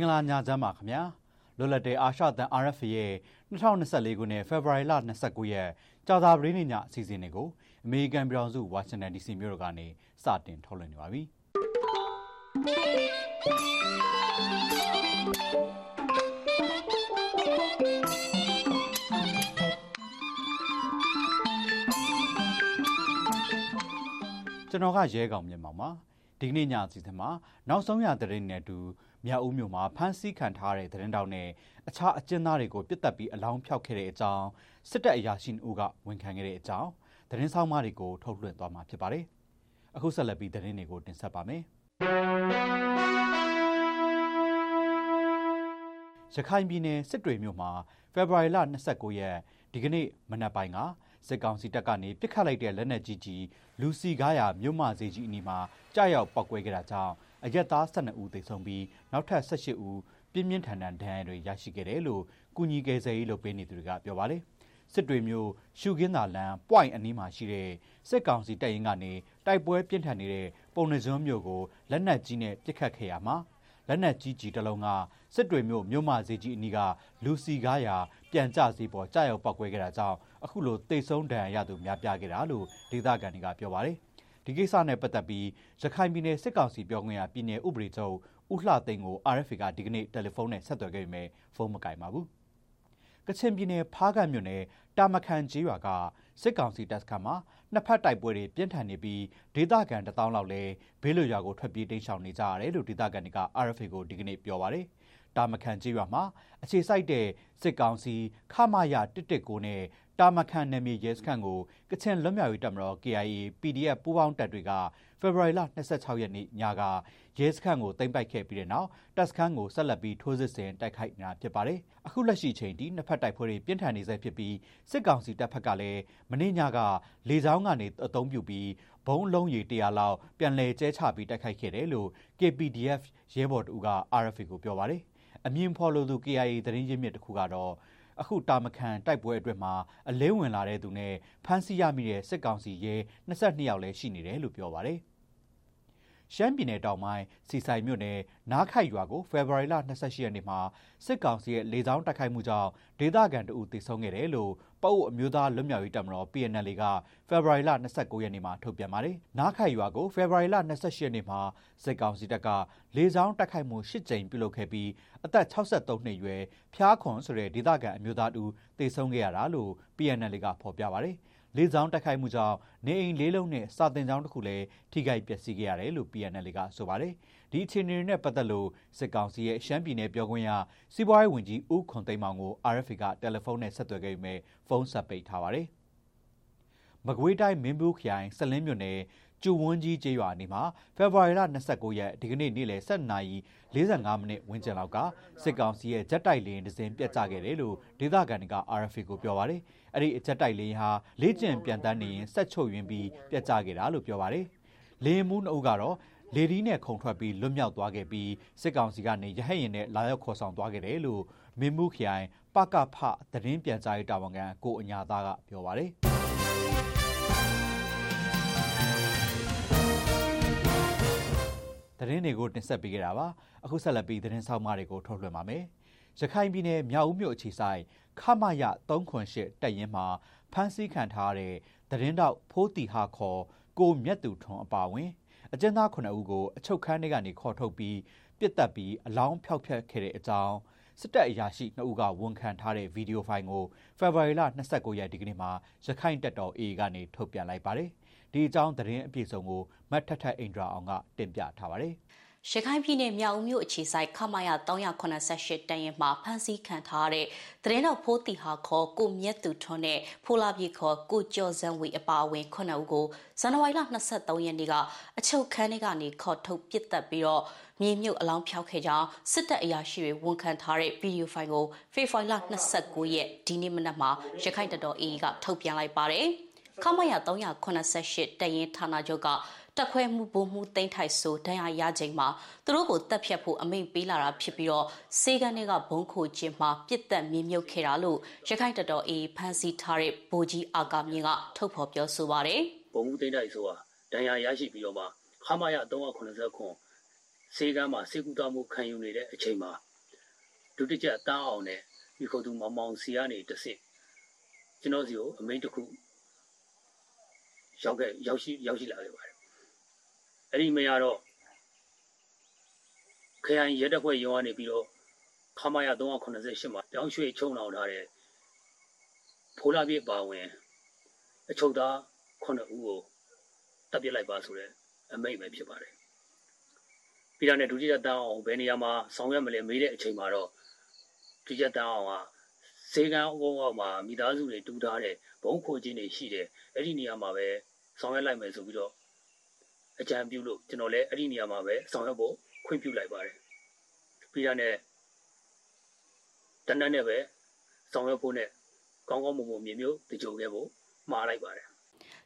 မင်္ဂလာညချမ်းပါခင်ဗျာလွတ်လပ်တဲ့အာရှတန် RFA ရဲ့2024ခုနှစ်ဖေဖော်ဝါရီလ29ရက်ကြာသပတေးနေ့ညအစီအစဉ်တွေကိုအမေရိကန်ပြည်ထောင်စုဝါရှင်တန် DC မြို့တော်ကနေစတင်ထုတ်လွှင့်နေပါပြီကျွန်တော်ကရဲကောင်မြင်ပါမှာဒီကနေ့ညအစီအစဉ်မှာနောက်ဆုံးရသတင်းနဲ့အတူ မြောက်ဦးမြို့မှာဖမ်းဆီးခံထားတဲ့သတင်းတောက်နဲ့အခြားအကျဉ်းသားတွေကိုပြစ်တက်ပြီးအလောင်းဖျောက်ခဲ့တဲ့အကြောင်းစစ်တပ်အရာရှိတို့ကဝန်ခံခဲ့တဲ့အကြောင်းသတင်းဆောင်မတွေကိုထုတ်လွှင့်သွားမှာဖြစ်ပါတယ်။အခုဆက်လက်ပြီးသတင်းတွေကိုတင်ဆက်ပါမယ်။ရခိုင်ပြည်နယ်စစ်တွေမြို့မှာဖေဖော်ဝါရီလ29ရက်ဒီကနေ့မနက်ပိုင်းကစစ်ကောင်စီတပ်ကနေပစ်ခတ်လိုက်တဲ့လက်နက်ကြီးကြီးလူစီကားရမြို့မဈေးကြီးအနီးမှာကြားရောက်ပောက်ကွဲခဲ့တာကြောင့် အရက်သား12ဦးသေဆုံးပြီးနောက်ထပ်18ဦးပြင်းပြင်းထန်ထန်ဒဏ်ရာတွေရရှိခဲ့တယ်လို့ကုညီကယ်ဆယ်ရေးလုပ်ပေးနေသူတွေကပြောပါတယ်စစ်တွေမျိုးရှုခင်းသာလန်ပွိုင်အနီးမှာရှိတဲ့စစ်ကောင်စီတပ်ရင်းကနေတိုက်ပွဲပြင်းထန်နေတဲ့ပုံနှစွန်းမျိုးကိုလက်နက်ကြီးနဲ့ပစ်ခတ်ခဲ့ရမှာလက်နက်ကြီးကြီးတစ်လုံးကစစ်တွေမျိုးမြို့မဈေးကြီးအနီးကလူစီကားရာပြန်ကျစီပေါ်ကြာရောက်ပောက်ကွဲခဲ့တာကြောင့်အခုလိုတိတ်ဆုံးဒဏ်ရာရသူများပြားခဲ့တာလို့ဒေသခံတွေကပြောပါတယ် ဒီကိစ္စနဲ့ပတ်သက်ပြီးရခိုင်ပြည်နယ်စစ်ကောင်စီပြောခွင့်ရပြည်နယ်ဥပဒေချုပ်ဦးလှသိန်းကို RFA ကဒီကနေ့တယ်လီဖုန်းနဲ့ဆက်သွယ်ခဲ့ပေမဲ့ဖုန်းမကင်ပါဘူးကချင်ပြည်နယ်ဖားကန့်မြို့နယ်တာမခန်ကျေးရွာကစစ်ကောင်စီတပ်စခန်းမှာနှစ်ဖက်တိုက်ပွဲတွေပြင်းထန်နေပြီးဒေသခံတထောင်လောက်လည်းဘေးလွတ်ရွာကိုထွက်ပြေးတိမ်းရှောင်နေကြရတယ်လို့ဒေသခံတွေက RFA ကိုဒီကနေ့ပြောပါတယ်။တာမခန်ကျေးရွာမှာအခြေစိုက်တဲ့စစ်ကောင်စီခမာယ119နဲ့ တာမခန်နယ်မြေရဲစခန်းကိုကချင်လွတ်မြောက်ရေးတပ်မတော် KIA PDF ပူးပေါင်းတပ်တွေကဖေဖော်ဝါရီလ26ရက်နေ့ညကရဲစခန်းကိုသိမ်းပိုက်ခဲ့ပြီးတဲ့နောက်တပ်စခန်းကိုဆက်လက်ပြီးထိုးစစ်ဆင်တိုက်ခိုက်နေတာဖြစ်ပါတယ်။အခုလက်ရှိချိန်ထိနှစ်ဖက်တိုက်ပွဲတွေပြင်းထန်နေဆဲဖြစ်ပြီးစစ်ကောင်စီတပ်ဖက်ကလည်းမနေ့ညကလေကြောင်းကနေအုံပြုပြီးဘုံလုံးရီ100လောက်ပြန်လည်ကျဲချပြီးတိုက်ခိုက်ခဲ့တယ်လို့ KPDF ရဲဘော်တူက RFA ကိုပြောပါတယ်။အမြင့်ဖော်လို့သူ KIA သတင်းရင်းမြစ်တစ်ခုကတော့ အခုတာမခန်တိုက်ပွဲအတွက်မှာအလင်းဝင်လာတဲ့သူနဲ့ဖမ်းဆီးရမိတဲ့စစ်ကောင်စီရဲ22ယောက်လည်းရှိနေတယ်လို့ပြောပါတယ် ရှမ်းပြည်နယ်တောင်ပိုင်းစီဆိုင်မြို့နယ်နားခိုက်ရွာကိုဖေဖော်ဝါရီလ28ရက်နေ့မှာစစ်ကောင်စီရဲ့လေကြောင်းတိုက်ခိုက်မှုကြောင့်ဒေသခံတအူသေဆုံးခဲ့တယ်လို့ပအုပ်အမျိုးသားလွတ်မြောက်ရေးတပ်မတော် PNL ကဖေဖော်ဝါရီလ29ရက်နေ့မှာထုတ်ပြန်ပါတယ်။နားခိုက်ရွာကိုဖေဖော်ဝါရီလ28ရက်နေ့မှာစစ်ကောင်စီတပ်ကလေကြောင်းတိုက်ခိုက်မှု၈ကြိမ်ပြုလုပ်ခဲ့ပြီးအသက်63နှစ်အရွယ်ဖျားခွန်ဆိုတဲ့ဒေသခံအမျိုးသားတူသေဆုံးခဲ့ရတာလို့ PNL ကဖော်ပြပါတယ်။ လေကြောင်းတိုက်ခိုက်မှုကြောင့်နေအိမ်လေးလုံးနဲ့စာတင်ကျောင်းတစ်ခုလည်းထိခိုက်ပျက်စီးခဲ့ရတယ်လို့ PNL ကဆိုပါတယ်။ဒီအခြေအနေတွေနဲ့ပတ်သက်လို့စစ်ကောင်စီရဲ့ရှမ်းပြည်နယ်ပြောခွင့်ရစီးပွားရေးဝန်ကြီးဦးခွန်သိမ်းမောင်ကို RFA ကတယ်လီဖုန်းနဲ့ဆက်သွယ်ခဲ့ပေမဲ့ဖုန်းဆက်ပိတ်ထားပါတယ်။မကွေးတိုင်းမင်းဘူးခရိုင်စလင်းမြို့နယ်ကျူဝန်းကြီးကျေးရွာနေမှာဖေဖော်ဝါရီလ29ရက်ဒီကနေ့နေ့လယ်7:45မိနစ်ဝန်းကျင်လောက်ကစစ်ကောင်စီရဲ့ဂျက်တိုက်လေယာဉ်တစ်စင်းပြတ်ကျခဲ့တယ်လို့ဒေသခံတွေက RFA ကိုပြောပါတယ်။ အဲ့ဒီဂျက်တိုက်လေယာဉ်ဟာလေ့ကျင့်ပြန်တန်းနေရင်ဆက်ချုပ်ယွင်းပြီးပြတ်ကျခဲ့တာလို့ပြောပါတယ်။လေယာဉ်မှုနှုတ်ကတော့လေဒီနဲ့ခုံထွက်ပြီးလွတ်မြောက်သွားခဲ့ပြီးစစ်ကောင်စီကနေရဟတ်ရင်နဲ့လာရောက်ခေါ်ဆောင်သွားခဲ့တယ်လို့မင်းမှုခရိုင်ပကဖသတင်းပြန်ကြားရေးတာဝန်ခံကိုအညာသားကပြောပါတယ်။သတင်းတွေကိုတင်ဆက်ပေးကြတာပါအခုဆက်လက်ပြီးသတင်းဆောင်မတွေကိုထုတ်လွှင့်ပါမယ် ရခိုင်ပြည်နယ်မြောက်ဦးမြို့အခြေဆိုင်ခမရ308တပ်ရင်းမှာဖမ်းဆီးခံထားတဲ့သတင်းတောက်ဖိုးတီဟာခေါ်ကိုမြတ်သူထွန်းအပါဝင်အကျဉ်းသား9ဦးကိုအချုပ်ခန်းထဲကနေခေါ်ထုတ်ပြီးပြစ်တက်ပြီးအလောင်းဖျောက်ဖျက်ခဲ့တဲ့အကြောင်းစစ်တပ်အရာရှိ2ဦးကဝန်ခံထားတဲ့ဗီဒီယိုဖိုင်ကိုဖေဖော်ဝါရီလ29ရက်ဒီကနေ့မှာရခိုင်တပ်တော် AA ကနေထုတ်ပြန်လိုက်ပါတယ်ဒီအကြောင်းသတင်းအပြည့်စုံကိုမတ်ထထအင်ဒရာအောင်ကတင်ပြထားပါတယ် ရခိုင်ပြည်နယ်မြောက်ဦးမြို့အခြေဆိုင်ခမရ388တန်ရင်မှာဖမ်းဆီးခံထားတဲ့သတင်းတော်ဖိုးတီဟာခေါ်ကိုမြတ်သူထွန်းနဲ့ဖိုလာပြေခေါ်ကိုကျော်စံဝေအပါအဝင်9ဦးကိုဇန်နဝါရီလ23ရက်နေ့ကအချုပ်ခန်းထဲကနေခေါ်ထုတ်ပစ်တက်ပြီးတော့မြေမြုပ်အလောင်းဖျောက်ခဲ့ကြောင်းစစ်တပ်အရာရှိတွေဝန်ခံထားတဲ့ဗီဒီယိုဖိုင်ကိုဖေဖော်ဝါရီလ29ရက်ဒီနေ့မနက်မှာရခိုင်တပ်တော် AA ကထုတ်ပြန်လိုက်ပါတယ်။ခမရ388တရင်ဌာနချုပ်က တက်ခွဲမှုပုံမှုတိမ့်ထိုက်ဆိုဒဏ်ရာရချိန်မှာသူတို့ကိုတက်ဖြတ်ဖို့အမိန့်ပေးလာတာဖြစ်ပြီးတော့စေကန်တွေကဘုံခိုခြင်းမှာပြစ်တက်မြင့်မြုပ်ခဲ့တာလို့ရခိုင်တတော်အေးဖန်စီထားတဲ့ဗိုလ်ကြီးအာကာမြင့်ကထုတ်ဖော်ပြောဆိုပါတယ်။ဘုံမှုတိမ့်ထိုက်ဆိုတာဒဏ်ရာရရှိပြီးတော့မှခမရ389ဆေးကမ်းမှာစေကူတာမှုခံယူနေတဲ့အချိန်မှာဒုတိယတန်းအောင်နဲ့ဒီခုသူမောင်မောင်စီကနေတဆင့်ကျွန်တော်စီကိုအမိန့်တစ်ခုရောက်ခဲ့ရောက်ရှိရောက်ရှိလာခဲ့ပါတယ် အဲ့ဒီမရတော့ခရိုင်ရဲတပ်ဖွဲ့ရုံးကနေပြီးတော့ခမရ388မှာတောင်းရွှေချုံလောင်ထားတဲ့ဖိုးလာပြည့်ပါဝင်အချုပ်သား9ဦးကိုတပ်ပစ်လိုက်ပါဆိုတဲ့အမိန့်ပဲဖြစ်ပါတယ်ပြီးတော့ねဒုတိယတန်းအောင်ဘယ်နေရာမှာဆောင်ရွက်မလဲမေးတဲ့အချိန်မှာတော့ဒုတိယတန်းအောင်ကဈေးကန်းအုံအောက်မှာမိသားစုတွေတူထားတဲ့ဘုံခိုခြင်းတွေရှိတယ်အဲ့ဒီနေရာမှာပဲဆောင်ရွက်လိုက်မယ်ဆိုပြီးတော့ အကြံပြုလို့ကျွန်တော်လည်းအဲ့ဒီနေရာမှာပဲဆောင်ရွက်ဖို့ခွင့်ပြုလိုက်ပါတယ်ပြီးတော့ねတနက်နဲ့ပဲဆောင်ရွက်ဖို့နဲ့ကောင်းကောင်းမွန်မွန်မြေမျိုးတကြိုခဲ့ဖို့မှားလိုက်ပါတယ်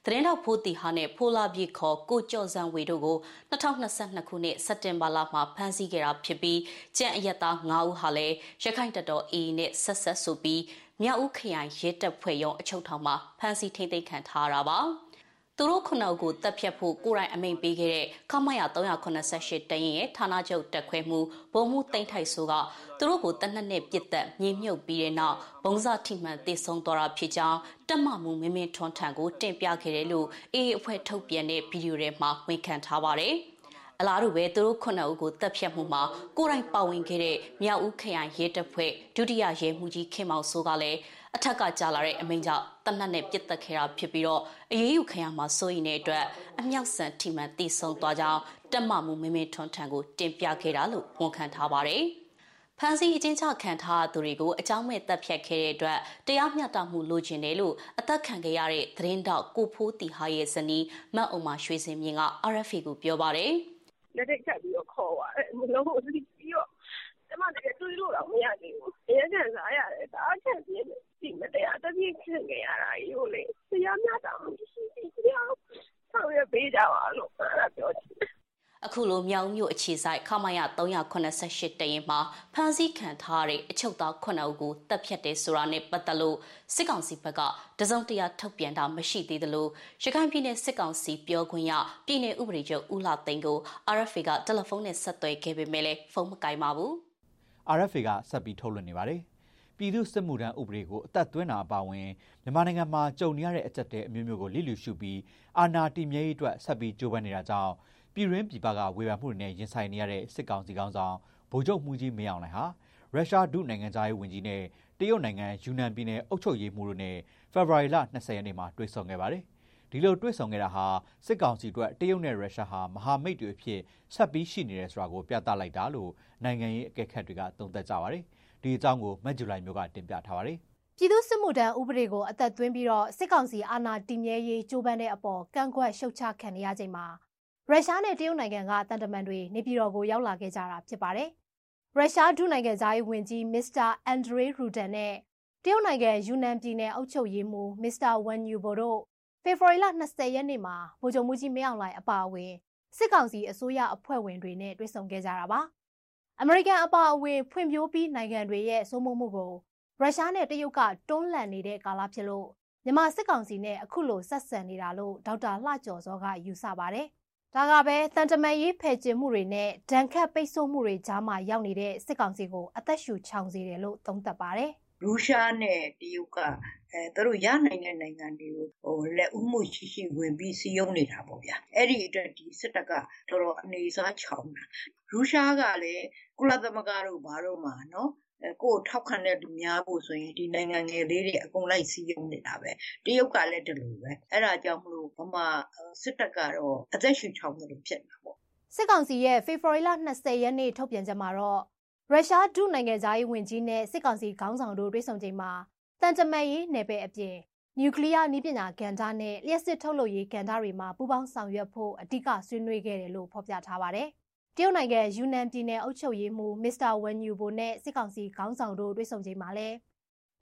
သတင်းတော်ဖိုးတီဟာနဲ့ဖိုလာပြစ်ခေါ်ကိုကျော်စံဝေတို့ကို2022ခုနှစ်စက်တင်ဘာလမှာဖမ်းဆီးခဲ့တာဖြစ်ပြီးကြံ့အရက်သား9ဦးဟာလည်းရခိုင်တပ်တော် AA နဲ့ဆက်ဆက်ဆိုပြီးမြောက်ဦးခရိုင်ရဲတပ်ဖွဲ့ရုံးအချုပ်ထောင်မှာဖမ်းဆီးထိန်းသိမ်းခံထားရတာပါ။ သူတို့ခုနှစ်ကိုတပ်ဖြတ်ဖို့ကိုရိုင်းအမိန်ပေးခဲ့တဲ့ခမရ388တရင်ရဲ့ဌာနချုပ်တက်ခွဲမှုဗိုလ်မှူးတိမ့်ထိုက်ဆိုကသူတို့ကိုတနက်နဲ့ပြစ်တက်မြေမြုပ်ပြီးတဲ့နောက်ဘုံစားထိမှန်တေဆုံးသွားတာဖြစ်ကြောင်းတက်မမှုမင်းမင်းထွန်းထန်ကိုတင်ပြခဲ့တယ်လို့အေးအဖွဲ့ထုတ်ပြန်တဲ့ဗီဒီယိုထဲမှာဝန်ခံထားပါတယ်။အလားတူပဲသူတို့ခုနှစ်ဦးကိုတပ်ဖြတ်မှုမှာကိုရိုင်းပါဝင်ခဲ့တဲ့မြောက်ဦးခရိုင်ရဲတပ်ဖွဲ့ဒုတိယရဲမှူးကြီးခင်မောင်စိုးကလည်း အထက်ကကြာလာတဲ့အမိန့်ကြောင့်တနတ်နဲ့ပြစ်တက်ခဲ့တာဖြစ်ပြီးတော့အရေးယူခံရမှာစိုးရင်တဲ့အတွက်အမြောက်ဆန်ထိမှန်တိဆုံသွားကြောင်းတက်မမှုမင်းမင်းထွန်းထန်ကိုတင်ပြခဲ့တာလို့ဝန်ခံထားပါတယ်။ဖန်စီအချင်းချခံထားသူတွေကိုအကြောင်းမဲ့တပ်ဖြတ်ခဲ့တဲ့အတွက်တရားမျှတမှုလိုချင်တယ်လို့အသက်ခံခဲ့ရတဲ့သတင်းတောက်ကိုဖိုးတီဟာရဲ့ဇနီးမတ်အုံမရွှေစင်မြင့်က RFA ကိုပြောပါတယ်။လက်ထက်ချက်ပြီးတော့ခေါ်ပါတယ်။မလုံးကိုစီးပြီးတော့ကျမတကယ်တွေးလို့တော့မရသေးဘူး။အရင်ကစားရတယ်။ဒါအချက်ပြင်းတယ် ဒီမတရားတပြည့်ခံခဲ့ရတာကြီးကိုလေတရားမျှတမှုရှိရှိတရားဆောင်ရွက်ပေးကြပါလို့အဲ့ဒါပြောချင်တယ်အခုလိုမြောင်မြို့အခြေဆိုင်ခမရ388တရင်မှာဖမ်းဆီးခံထားတဲ့အချုပ်သား9ဦးကိုတပ်ဖြတ်တယ်ဆိုတာနဲ့ပတ်သက်လို့စစ်ကောင်စီဘက်ကတစုံတရာထုတ်ပြန်တာမရှိသေးသလိုရခိုင်ပြည်နယ်စစ်ကောင်စီပြောခွင့်ရပြည်내ဥပဒေချုပ်ဦးလာသိန်းကို RFA ကတယ်လီဖုန်းနဲ့ဆက်သွယ်ခဲ့ပေမဲ့လည်းဖုန်းမကင်ပါဘူး RFA ကဆက်ပြီးထုတ်လွှင့်နေပါတယ်။ ပြည်သူစစ်မှုထမ်းဥပဒေကိုအသက်သွင်းတာအပါအဝင်မြန်မာနိုင်ငံမှာကြုံနေရတဲ့အကြက်တဲ့အမျိုးမျိုးကိုလိလူရှုပြီးအာဏာတည်မြဲရေးအတွက်ဆက်ပြီးကြိုးပမ်းနေတာကြောင့်ပြည်ရင်းပြည်ပကဝေဖန်မှုတွေနဲ့ရင်ဆိုင်နေရတဲ့စစ်ကောင်စီကောင်းဆောင်ဗိုလ်ချုပ်မှုကြီးမင်းအောင်လှိုင်ဟာရုရှားဒုနိုင်ငံသားရေးဝန်ကြီးနဲ့တရုတ်နိုင်ငံယူနန်ပြည်နယ်အုပ်ချုပ်ရေးမှူးတို့နဲ့ဖေဖော်ဝါရီလ20ရက်နေ့မှာတွေ့ဆုံခဲ့ပါတယ်။ဒီလိုတွေ့ဆုံခဲ့တာဟာစစ်ကောင်စီအတွက်တရုတ်နဲ့ရုရှားဟာမဟာမိတ်တွေအဖြစ်ဆက်ပြီးရှိနေတယ်ဆိုတာကိုပြသလိုက်တာလို့နိုင်ငံရေးအကဲခတ်တွေကသုံးသပ်ကြပါတယ်။ ဒီအကြောင်းကိုမက်ဂျူလိုင်မျိုးကတင်ပြထားပါတယ်။ပြည်သူစစ်မှုထမ်းဥပဒေကိုအသက်သွင်းပြီးတော့စစ်ကောင်စီအာဏာတည်မြဲရေးကြိုးပမ်းတဲ့အပေါ်ကန့်ကွက်ရှုတ်ချခံနေရချိန်မှာရုရှားနဲ့တရုတ်နိုင်ငံကတန်တမန်တွေနေပြည်တော်ကိုရောက်လာခဲ့ကြတာဖြစ်ပါတယ်။ရုရှားဒုနိုင်ငံသားရေးဝန်ကြီးမစ္စတာအန်ဒရေးရူဒန်နဲ့တရုတ်နိုင်ငံယူနန်ပြည်နယ်အုပ်ချုပ်ရေးမှူးမစ္စတာဝမ်ယူဘိုတို့ဖေဖော်ဝါရီလ20ရက်နေ့မှာဗိုလ်ချုပ်မှုကြီးမင်းအောင်လှိုင်အပါအဝင်စစ်ကောင်စီအစိုးရအဖွဲ့ဝင်တွေနဲ့တွေ့ဆုံခဲ့ကြတာပါ။ အမေရိကန်အပါအဝင်ဖွံ့ဖြိုးပြီးနိုင်ငံတွေရဲ့စိုးမိုးမှုကိုရုရှားနဲ့တရုတ်ကတွန်းလှန်နေတဲ့ကာလဖြစ်လို့မြန်မာစစ်ကောင်စီနဲ့အခုလိုဆက်ဆံနေတာလို့ဒေါက်တာလှကျော်စောကယူဆပါတယ်။ဒါကပဲတန်တမန်ရေးဖယ်ကျင်မှုတွေနဲ့ဒဏ်ခတ်ပိတ်ဆို့မှုတွေကြားမှာရောက်နေတဲ့စစ်ကောင်စီကိုအသက်ရှူချောင်စေတယ်လို့သုံးသပ်ပါတယ်။ရုရှားနဲ့တရုတ်ကအဲသူတို့ရနိုင်တဲ့နိုင်ငံတွေကိုဟိုလက်ဦးမှုရှိရှိဝင်ပြီးစီးရုံးနေတာပေါ့ဗျာအဲ့ဒီအတွက်ဒီစစ်တပ်ကတော်တော်အနေစားချောင်းတာရုရှားကလည်း ကုလသမဂ္ဂတို့ဘာတို့မှာနော်ကိုယ်ထောက်ခံတဲ့လူများဖို့ဆိုရင်ဒီနိုင်ငံငယ်လေးတွေအကုန်လိုက်စီးရုံးနေတာပဲတရုတ်ကလည်းဒီလိုပဲအဲ့ဒါကြောင့်မလို့ဗမာစစ်တပ်ကတော့အသက်ရှူချောင်းတယ်ဖြစ်မှာပေါ့စစ်ကောင်စီရဲ့ဖေဖော်ဝါရီလ20ရက်နေ့ထုတ်ပြန်ချက်မှာတော့ရုရှားဒုနိုင်ငံသားရေးဝန်ကြီးနဲ့စစ်ကောင်စီခေါင်းဆောင်တို့တွေ့ဆုံချိန်မှာတန်တမန်ရေးနယ်ပယ်အပြင်နျူကလ িয়ার နည်းပညာကဏ္ဍနဲ့လျှက်စစ်ထုတ်လုပ်ရေးကဏ္ဍတွေမှာပူးပေါင်းဆောင်ရွက်ဖို့အဓိကဆွေးနွေးခဲ့တယ်လို့ဖော်ပြထားပါတယ်။ တရုတ်နိုင်ငံယူနန်ပြည်နယ်အုပ်ချုပ်ရေးမှူးမစ္စတာဝမ်ယူဘိုနဲ့စစ်ကောင်စီခေါင်းဆောင်တို့တွေ့ဆုံချိန်မှာလည်း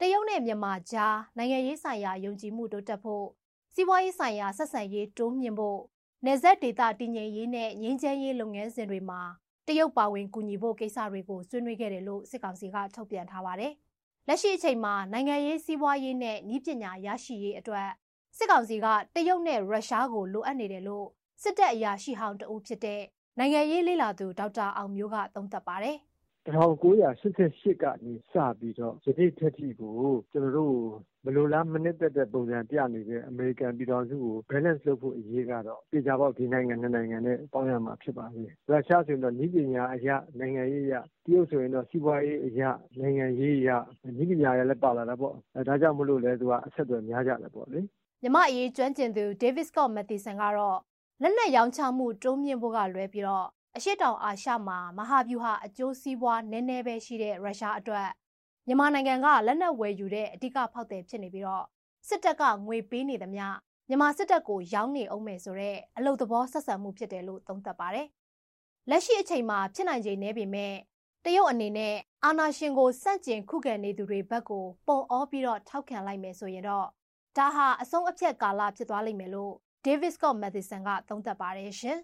တရုတ်နဲ့မြန်မာကြားနိုင်ငံရေးဆိုင်ရာယုံကြည်မှုတိုးတက်ဖို့စီးပွားရေးဆိုင်ရာဆက်ဆံရေးတိုးမြှင့်ဖို့နယ်စပ်ဒေသတည်ငြိမ်ရေးနဲ့ငြိမ်းချမ်းရေးလုပ်ငန်းစဉ်တွေမှာတရုတ်ပါဝင်ကူညီဖို့ကိစ္စတွေကိုဆွေးနွေးခဲ့တယ်လို့စစ်ကောင်စီကထုတ်ပြန်ထားပါတယ်။လက်ရှိအချိန်မှာနိုင်ငံရေးစီးပွားရေးနဲ့ဤပညာရရှိရေးအတွက်စစ်ကောင်စီကတရုတ်နဲ့ရုရှားကိုလိုအပ်နေတယ်လို့စစ်တပ်အရာရှိဟောင်းတဦးဖြစ်တဲ့ နိုင်ငံရေးလေ့လာသူဒေါက်တာအောင်မျိုးကသုံးသပ်ပါတယ်။1988ကနေစပြီးတော့ယနေ့ထက်ထိကိုကျွန်တော်တို့မလိုလားမနှစ်သက်တဲ့ပုံစံပြနေတဲ့အမေရိကန်ပြည်ထောင်စုကို balance လုပ်ဖို့အရေးကတော့သေချာပေါက်ဒီနိုင်ငံနှစ်နိုင်ငံနဲ့ပေါင်းရမှာဖြစ်ပါလေ။ရုရှားဆိုရင်တော့နည်းပညာအရနိုင်ငံရေးအရတရုတ်ဆိုရင်တော့စီးပွားရေးအရနိုင်ငံရေးအရနည်းပညာရလည်းပါလာတာပေါ့။အဲဒါကြောင့်မလို့လဲသူကအဆက်အသွယ်များကြတယ်ပေါ့လေ။မြမအရေးကျွမ်းကျင်သူ David Scott Matheson ကတော့ လက်နက်ရောင်းချမှုတိုးမြင့်ဖို့ကလွဲပြီးတော့အရှေ့တောင်အာရှမှာမဟာဗျူဟာအကျိုးစီးပွားနည်းနည်းပဲရှိတဲ့ရုရှားအတွက်မြန်မာနိုင်ငံကလက်နက်ဝယ်ယူတဲ့အဓိကဖောက်သည်ဖြစ်နေပြီးတော့စစ်တပ်ကငွေပေးနေသမျှမြန်မာစစ်တပ်ကိုရောင်းနေအောင်မယ်ဆိုတော့အလုသဘောဆက်ဆံမှုဖြစ်တယ်လို့သုံးသပ်ပါတယ်။လက်ရှိအချိန်မှာဖြစ်နိုင်ခြေနည်းပေမဲ့တရုတ်အနေနဲ့အာဏာရှင်ကိုစန့်ကျင်ခုခံနေသူတွေဘက်ကိုပုံအောပြီးတော့ထောက်ခံလိုက်မယ်ဆိုရင်တော့ဒါဟာအဆုံးအဖြတ်ကာလဖြစ်သွားလိမ့်မယ်လို့ David Scott Matheson ကသုံးသပ်ပါတယ်ရှင်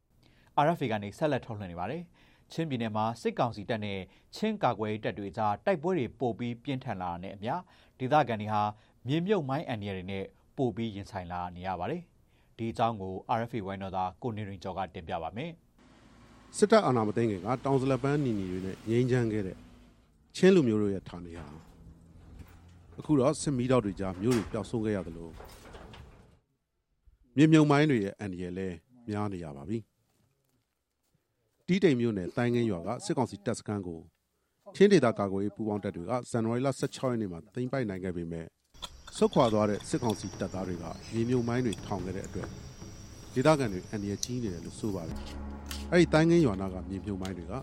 ။ RFA ကနေဆက်လက်ထုတ်လွှင့်နေပါတယ်။ချင်းပြည်နယ်မှာစစ်ကောင်စီတပ်နဲ့ချင်းကာကွယ်တပ်တွေကြားတိုက်ပွဲတွေပိုပြီးပြင်းထန်လာတဲ့အမျှဒေသခံတွေဟာမြေမြုပ်မိုင်းအန်ရီတွေနဲ့ပိုပြီးရင်ဆိုင်လာနေရပါတယ်။ဒီအကြောင်းကို RFA ဝိုင်းတော်သားကိုနေရင်ကျော်ကတင်ပြပါမယ်။စစ်တပ်အာဏာမသိမ်းခင်ကတောင်စလပန်းနီနီတွေနဲ့ငြိမ်းချမ်းခဲ့တဲ့ချင်းလူမျိုးတို့ရဲ့ဌာနေဟာအခုတော့စစ်မီးတောက်တွေကြားမျိုးတွေပျောက်ဆုံးခဲ့ရသလို မြေမြုပ်မိုင်းတွေရဲ့အန်ရီလည်းများနေရပါပြီ။တီးတိမ်မြို့နယ်တိုင်းငင်းရွာကစစ်ကောင်စီတပ်စခန်းကိုချင်းဒေသကာကွယ်ရေးပူးပေါင်းတပ်တွေကဇန်နဝါရီလ16ရက်နေ့မှာသိမ်းပိုက်နိုင်ခဲ့ပေမဲ့ဆုတ်ခွာသွားတဲ့စစ်ကောင်စီတပ်သားတွေကမြေမြုံမိုင်းတွေထောင်ခဲ့တဲ့အတွက်ဒေသခံတွေအန္တရာယ်ကြီးနေတယ်လို့ဆိုပါတယ်။အဲ့ဒီတိုင်းငင်းရွာနာကမြေမြုံမိုင်းတွေက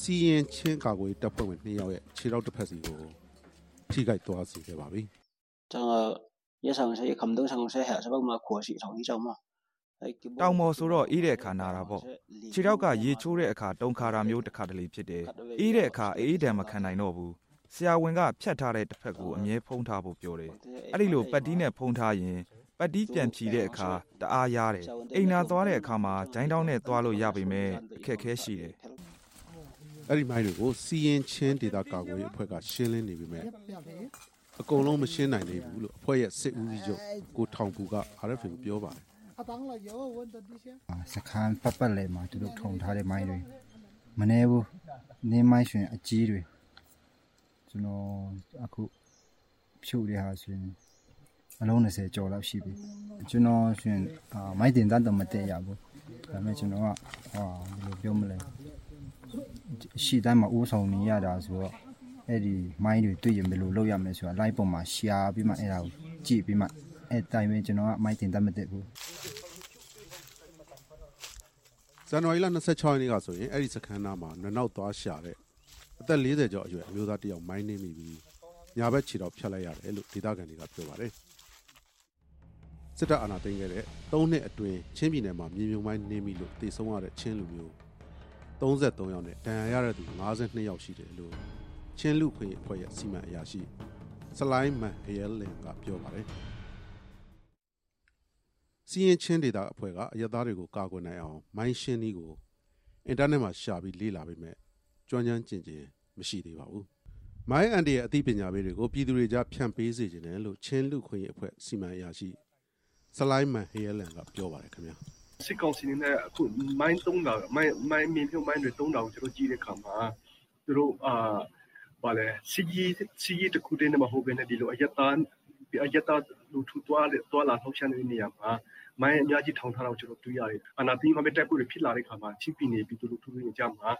စီရင်ချင်းကာကွယ်တပ်ဖွဲ့ဝင်2ယောက်ရဲ့ခြေထောက်တစ်ဖက်စီကိုထိခိုက်သွားစေခဲ့ပါပြီ။ ရဆောင်စေခမ်ဒုံဆောင်စေဟဲစဘမခိုရှိဆောင်ကြီးကြောင့်မတောင်ပေါ်ဆိုတော့အေးတဲ့အခါနာတာပေါ့ခြေထောက်ကရေချိုးတဲ့အခါတုံခါတာမျိုးတစ်ခါတလေဖြစ်တယ်အေးတဲ့အခါအေးဒဏ်မခံနိုင်တော့ဘူးဆရာဝန်ကဖြတ်ထားတဲ့တစ်ဖက်ကိုအမြဲဖုံးထားဖို့ပြောတယ်အဲ့ဒီလိုပတ်တီးနဲ့ဖုံးထားရင်ပတ်တီးပြန်ဖြီတဲ့အခါတအားရတယ်အိမ်နာသွားတဲ့အခါမှာဂျိုင်းတောင်းနဲ့သွားလို့ရပေမဲ့အခက်အခဲရှိတယ်အဲ့ဒီမိုင်းတွေကိုစီရင်ချင်းဒေတာကာကွယ်ရေးအဖွဲ့ကရှင်းလင်းနေပြီမဲ့ အကုန်လုံးမရှင်းနိုင်သေးဘူးလို့အဖွဲ့ရဲ့စစ်ဦးစီးချုပ်ကိုထောင်ပူက RFA ကိုပြောပါတယ်စခန်းပတ်ပတ်လဲမှာသူတို့ထုံထားတဲ့မိုင်းတွေမနေဘူးနေမိုင်းရှင်အကြီးတွေကျွန်တော်အခုဖြုတ်ရဟာဆိုရင်အလုံး20ကျော်လောက်ရှိပြီကျွန်တော်ရှင်မိုင်းတင်တတ်တော့မတည့်ရဘူးဒါပေမဲ့ကျွန်တော်ကဟာဘယ်လိုပြောမလဲရှိတိုင်းမှာဦးဆောင်နေရတာဆိုတော့ အဲ့ဒီမိုင်းတွေတွေ့ရင်ဘယ်လိုလုပ်ရမလဲဆိုတာ live ပေါ်မှာ share ပြီးမှအဲ့ဒါကိုကြည့်ပြီးမှအဲ့တိုင်းပဲကျွန်တော်ကမိုက်တင်တတ်မတက်ဘူးဇန်နဝါရီလ26ရက်နေ့ကဆိုရင်အဲ့ဒီစခန်းသားမှာနနောက်သွားရှာတဲ့အသက်40ကျော်အရွယ်အမျိုးသားတယောက်မိုင်းနေမိပြီးညာဘက်ခြေတော့ဖြတ်လိုက်ရတယ်လို့ဒေသခံတွေကပြောပါတယ်စစ်တပ်အာဏာသိမ်းခဲ့တဲ့၃နှစ်အတွင်းချင်းပြည်နယ်မှာမြေမြုံမိုင်းနေမိလို့တေဆုံးရတဲ့ချင်းလူမျိုး33ယောက်နဲ့ဒဏ်ရာရတဲ့သူ52ယောက်ရှိတယ်လို့ ချင်းလူခွေအဖွဲ့ရဲ့စီမံအရာရှိစလိုင်းမန်အယဲလင်ကပြောပါတယ်စီရင်ချင်းဒေတာအဖွဲ့ကအရသားတွေကိုကာကွယ်နိုင်အောင်မိုင်းရှင်းနည်းကိုအင်တာနက်မှာရှာပြီးလေ့လာပေမဲ့ကျွမ်းကျန်းကျင်ကျင်မရှိသေးပါဘူး။မိုင်းအန်ဒီရဲ့အသိပညာပေးတွေကိုပြည်သူတွေကြားဖြန့်ပေးစေခြင်းတယ်လို့ချင်းလူခွင့်ရေးအဖွဲ့စီမံအရာရှိစလိုင်းမန်ဟေယလန်ကပြောပါတယ်ခင်ဗျာ။စစ်ကောင်စီနဲ့အခုမိုင်းသုံးတာမိုင်းမိုင်းမြင်းဖြုံမိုင်းတွေသုံးတာကိုကျွန်တော်ကြည့်တဲ့အခါမှာသူတို့အာ ဘာလဲစီကြီးစီကြီးတခုတည်းနဲ့မဟုတ်ဘဲနဲ့ဒီလိုအယတန်အယတလူထူတွားတွားလာထောက်ချတဲ့နေရာမှာမိုင်းအများကြီးထောင်ထားတော့ကျွန်တော်တွေ့ရတယ်။အနာတီမှာပဲတက်ဖို့ဖြစ်လာတဲ့ခါမှာချင်းပီနေပြီးသူတို့ထူးထူးကြမှာ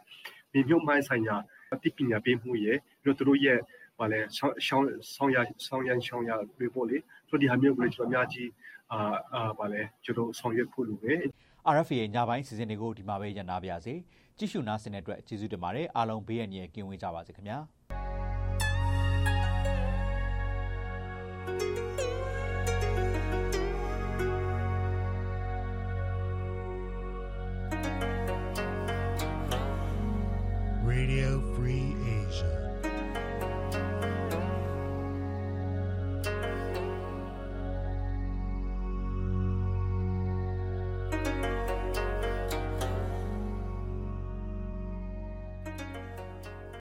မြေမြုပ်မိုင်းဆိုင်ရာအသိပညာပေးမှုရဲ့ပြီးတော့သူတို့ရဲ့ဘာလဲဆောင်းဆောင်းဆောင်းရဆောင်းရဆောင်းရပြေပေါ်လေဆိုဒီဟာမျိုးကိုကျွန်တော်အများကြီးအာအာဘာလဲကျွန်တော်ဆောင်ရွက်ဖို့လိုပဲ RFA ရဲ့ညပိုင်းစီစဉ်တွေကိုဒီမှာပဲရန်နာပါရစေကြည့်ရှုနားဆင်တဲ့အတွက်ကျေးဇူးတင်ပါတယ်အားလုံးဘေးရန်ရကင်းဝေးကြပါစေခင်ဗျာ။